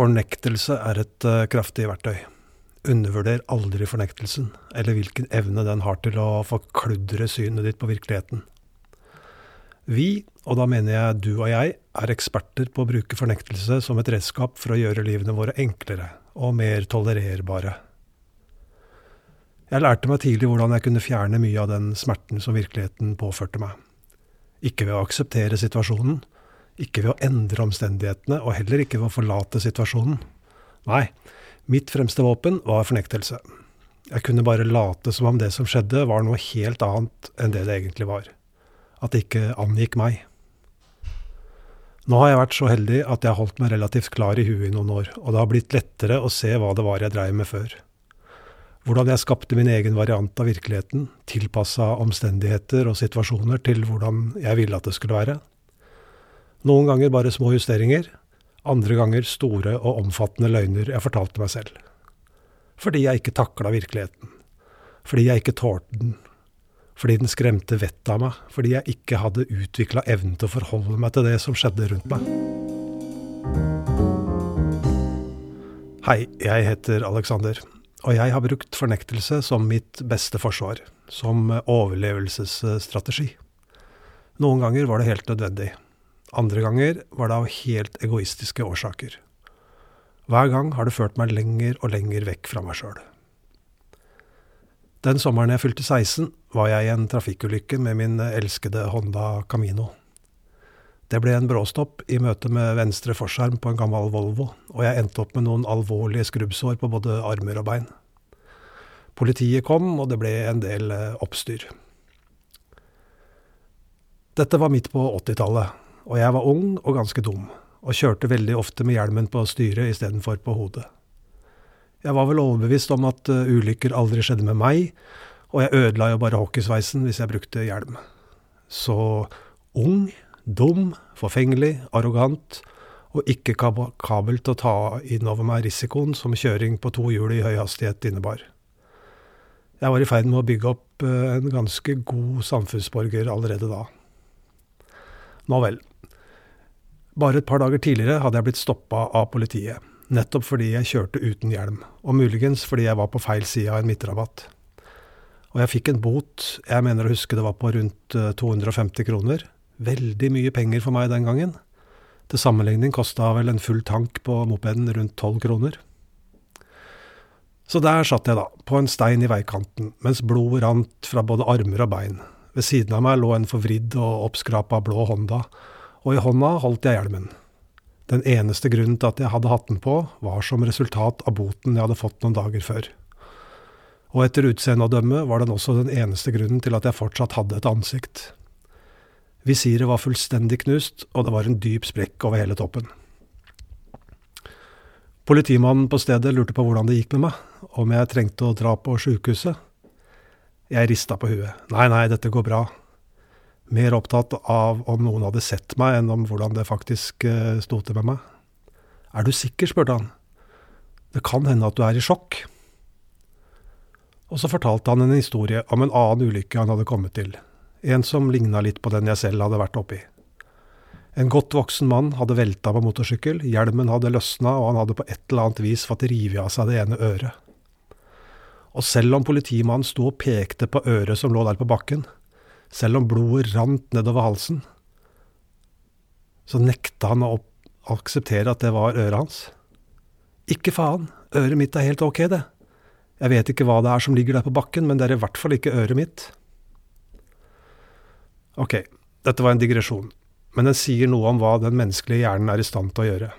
Fornektelse er et uh, kraftig verktøy. Undervurder aldri fornektelsen, eller hvilken evne den har til å forkludre synet ditt på virkeligheten. Vi, og da mener jeg du og jeg, er eksperter på å bruke fornektelse som et redskap for å gjøre livene våre enklere og mer tolererbare. Jeg lærte meg tidlig hvordan jeg kunne fjerne mye av den smerten som virkeligheten påførte meg. Ikke ved å akseptere situasjonen, ikke ved å endre omstendighetene, og heller ikke ved å forlate situasjonen. Nei, mitt fremste våpen var fornektelse. Jeg kunne bare late som om det som skjedde, var noe helt annet enn det det egentlig var. At det ikke angikk meg. Nå har jeg vært så heldig at jeg har holdt meg relativt klar i huet i noen år, og det har blitt lettere å se hva det var jeg dreiv med før. Hvordan jeg skapte min egen variant av virkeligheten, tilpassa omstendigheter og situasjoner til hvordan jeg ville at det skulle være. Noen ganger bare små justeringer, andre ganger store og omfattende løgner jeg fortalte meg selv. Fordi jeg ikke takla virkeligheten. Fordi jeg ikke tålte den. Fordi den skremte vettet av meg. Fordi jeg ikke hadde utvikla evnen til å forholde meg til det som skjedde rundt meg. Hei, jeg heter Alexander, og jeg har brukt fornektelse som mitt beste forsvar. Som overlevelsesstrategi. Noen ganger var det helt nødvendig. Andre ganger var det av helt egoistiske årsaker. Hver gang har det ført meg lenger og lenger vekk fra meg sjøl. Den sommeren jeg fylte 16, var jeg i en trafikkulykke med min elskede Honda Camino. Det ble en bråstopp i møte med venstre forskjerm på en gammel Volvo, og jeg endte opp med noen alvorlige skrubbsår på både armer og bein. Politiet kom, og det ble en del eh, oppstyr. Dette var midt på 80-tallet, og jeg var ung og ganske dum, og kjørte veldig ofte med hjelmen på styret istedenfor på hodet. Jeg var vel overbevist om at uh, ulykker aldri skjedde med meg, og jeg ødela jo bare hockeysveisen hvis jeg brukte hjelm. Så ung, dum, forfengelig, arrogant, og ikke kapabel til å ta inn over meg risikoen som kjøring på to hjul i høy hastighet innebar. Jeg var i ferd med å bygge opp uh, en ganske god samfunnsborger allerede da. Nå vel, bare et par dager tidligere hadde jeg blitt stoppa av politiet, nettopp fordi jeg kjørte uten hjelm, og muligens fordi jeg var på feil side av en midtrabatt. Og jeg fikk en bot, jeg mener å huske det var på rundt 250 eh, kroner. Veldig mye penger for meg den gangen. Til sammenligning kosta vel en full tank på mopeden rundt 12 kroner. Så der satt jeg da, på en stein i veikanten, mens blodet rant fra både armer og bein. Ved siden av meg lå en forvridd og oppskrapa blå Honda, og i hånda holdt jeg hjelmen. Den eneste grunnen til at jeg hadde hatt den på, var som resultat av boten jeg hadde fått noen dager før. Og etter utseendet å dømme var den også den eneste grunnen til at jeg fortsatt hadde et ansikt. Visiret var fullstendig knust, og det var en dyp sprekk over hele toppen. Politimannen på stedet lurte på hvordan det gikk med meg, om jeg trengte å dra på sjukehuset. Jeg rista på huet. Nei, nei, dette går bra, mer opptatt av om noen hadde sett meg, enn om hvordan det faktisk uh, sto til med meg. Er du sikker, spurte han. Det kan hende at du er i sjokk. Og så fortalte han en historie om en annen ulykke han hadde kommet til, en som ligna litt på den jeg selv hadde vært oppi. En godt voksen mann hadde velta på motorsykkel, hjelmen hadde løsna, og han hadde på et eller annet vis fått revet av seg det ene øret. Og selv om politimannen sto og pekte på øret som lå der på bakken, selv om blodet rant nedover halsen, så nekta han å akseptere at det var øret hans. Ikke faen, øret mitt er helt ok, det. Jeg vet ikke hva det er som ligger der på bakken, men det er i hvert fall ikke øret mitt. Ok, dette var en digresjon, men den sier noe om hva den menneskelige hjernen er i stand til å gjøre.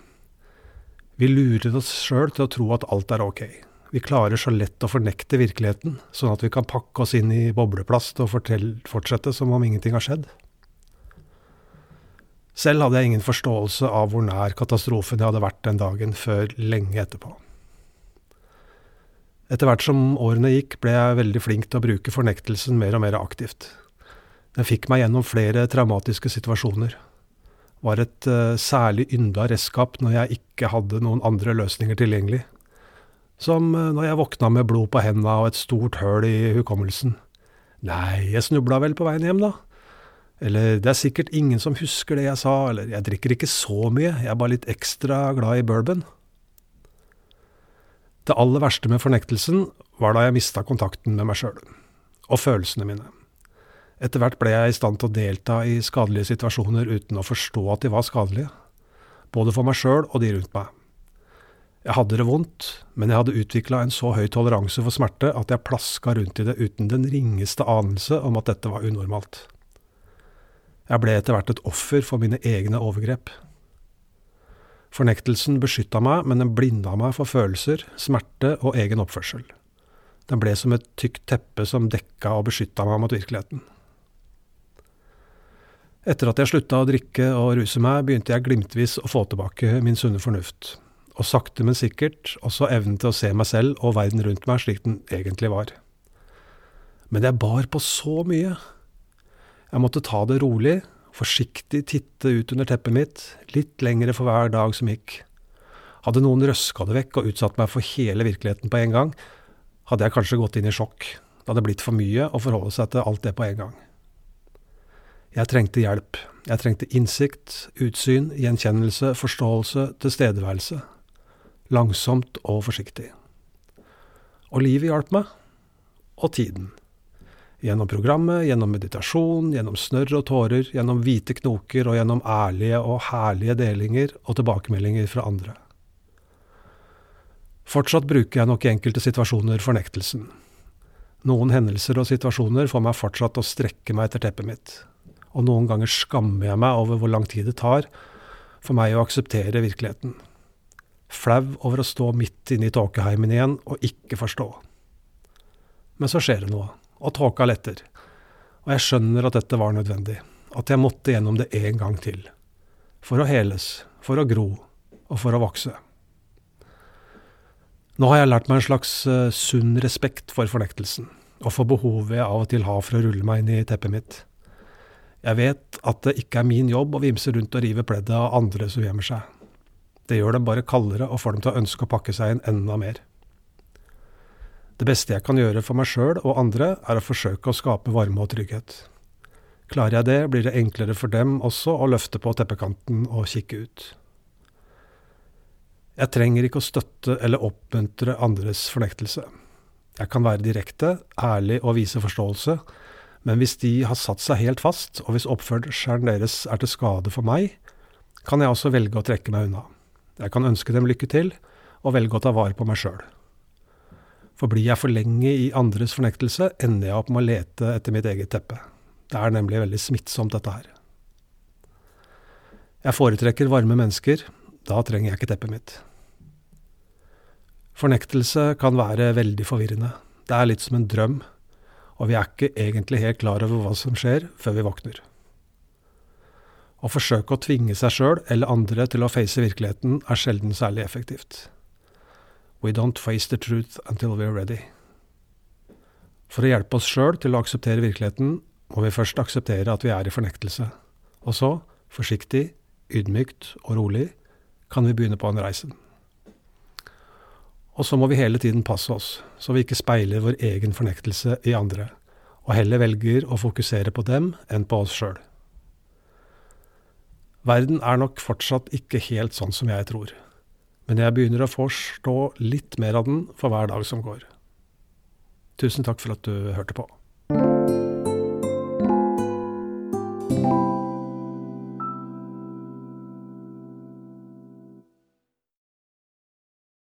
Vi lurer oss sjøl til å tro at alt er ok. Vi klarer så lett å fornekte virkeligheten, sånn at vi kan pakke oss inn i bobleplast og fortsette som om ingenting har skjedd. Selv hadde jeg ingen forståelse av hvor nær katastrofen jeg hadde vært den dagen, før lenge etterpå. Etter hvert som årene gikk, ble jeg veldig flink til å bruke fornektelsen mer og mer aktivt. Den fikk meg gjennom flere traumatiske situasjoner. Var et uh, særlig ynda redskap når jeg ikke hadde noen andre løsninger tilgjengelig som eh, når jeg våkna med blod på henda og et stort høl i hukommelsen. Nei, jeg snubla vel på veien hjem, da. Eller det er sikkert ingen som husker det jeg sa, eller jeg drikker ikke så mye, jeg er bare litt ekstra glad i bourbon. Det aller verste med fornektelsen var da jeg mista kontakten med meg sjøl, og følelsene mine. Etter hvert ble jeg i stand til å delta i skadelige situasjoner uten å forstå at de var skadelige, både for meg sjøl og de rundt meg. Jeg hadde det vondt, men jeg hadde utvikla en så høy toleranse for smerte at jeg plaska rundt i det uten den ringeste anelse om at dette var unormalt. Jeg ble etter hvert et offer for mine egne overgrep. Fornektelsen beskytta meg, men den blinda meg for følelser, smerte og egen oppførsel. Den ble som et tykt teppe som dekka og beskytta meg mot virkeligheten. Etter at jeg slutta å drikke og ruse meg, begynte jeg glimtvis å få tilbake min sunne fornuft, og sakte, men sikkert også evnen til å se meg selv og verden rundt meg slik den egentlig var. Men jeg bar på så mye. Jeg måtte ta det rolig, forsiktig titte ut under teppet mitt, litt lengre for hver dag som gikk. Hadde noen røska det vekk og utsatt meg for hele virkeligheten på en gang, hadde jeg kanskje gått inn i sjokk. Det hadde blitt for mye å forholde seg til alt det på en gang. Jeg trengte hjelp. Jeg trengte innsikt, utsyn, gjenkjennelse, forståelse, tilstedeværelse. Langsomt og forsiktig. Og livet hjalp meg. Og tiden. Gjennom programmet, gjennom meditasjon, gjennom snørr og tårer, gjennom hvite knoker og gjennom ærlige og herlige delinger og tilbakemeldinger fra andre. Fortsatt bruker jeg nok i enkelte situasjoner fornektelsen. Noen hendelser og situasjoner får meg fortsatt å strekke meg etter teppet mitt, og noen ganger skammer jeg meg over hvor lang tid det tar for meg å akseptere virkeligheten. Flau over å stå midt inne i tåkeheimen igjen og ikke forstå. Men så skjer det noe og tåka letter. Og jeg skjønner at dette var nødvendig, at jeg måtte gjennom det en gang til. For å heles, for å gro, og for å vokse. Nå har jeg lært meg en slags uh, sunn respekt for fornektelsen, og for behovet jeg av og til har for å rulle meg inn i teppet mitt. Jeg vet at det ikke er min jobb å vimse rundt og rive pleddet av andre som gjemmer seg. Det gjør dem bare kaldere og får dem til å ønske å pakke seg inn enda mer. Det beste jeg kan gjøre for meg sjøl og andre, er å forsøke å skape varme og trygghet. Klarer jeg det, blir det enklere for dem også å løfte på teppekanten og kikke ut. Jeg trenger ikke å støtte eller oppmuntre andres fornektelse. Jeg kan være direkte, ærlig og vise forståelse, men hvis de har satt seg helt fast, og hvis oppførselen deres er til skade for meg, kan jeg også velge å trekke meg unna. Jeg kan ønske dem lykke til, og velge å ta vare på meg sjøl. For blir jeg for lenge i andres fornektelse, ender jeg opp med å lete etter mitt eget teppe. Det er nemlig veldig smittsomt, dette her. Jeg foretrekker varme mennesker. Da trenger jeg ikke teppet mitt. Fornektelse kan være veldig forvirrende. Det er litt som en drøm, og vi er ikke egentlig helt klar over hva som skjer, før vi våkner. Å forsøke å tvinge seg sjøl eller andre til å face virkeligheten er sjelden særlig effektivt. We don't face the truth until we're ready. For å hjelpe oss sjøl til å akseptere virkeligheten, må vi først akseptere at vi er i fornektelse. Og så, forsiktig, ydmykt og rolig, kan vi begynne på en reise. Og så må vi hele tiden passe oss, så vi ikke speiler vår egen fornektelse i andre, og heller velger å fokusere på dem enn på oss sjøl. Verden er nok fortsatt ikke helt sånn som jeg tror men jeg begynner å forstå litt mer av den for hver dag som går. Tusen takk for at du hørte på.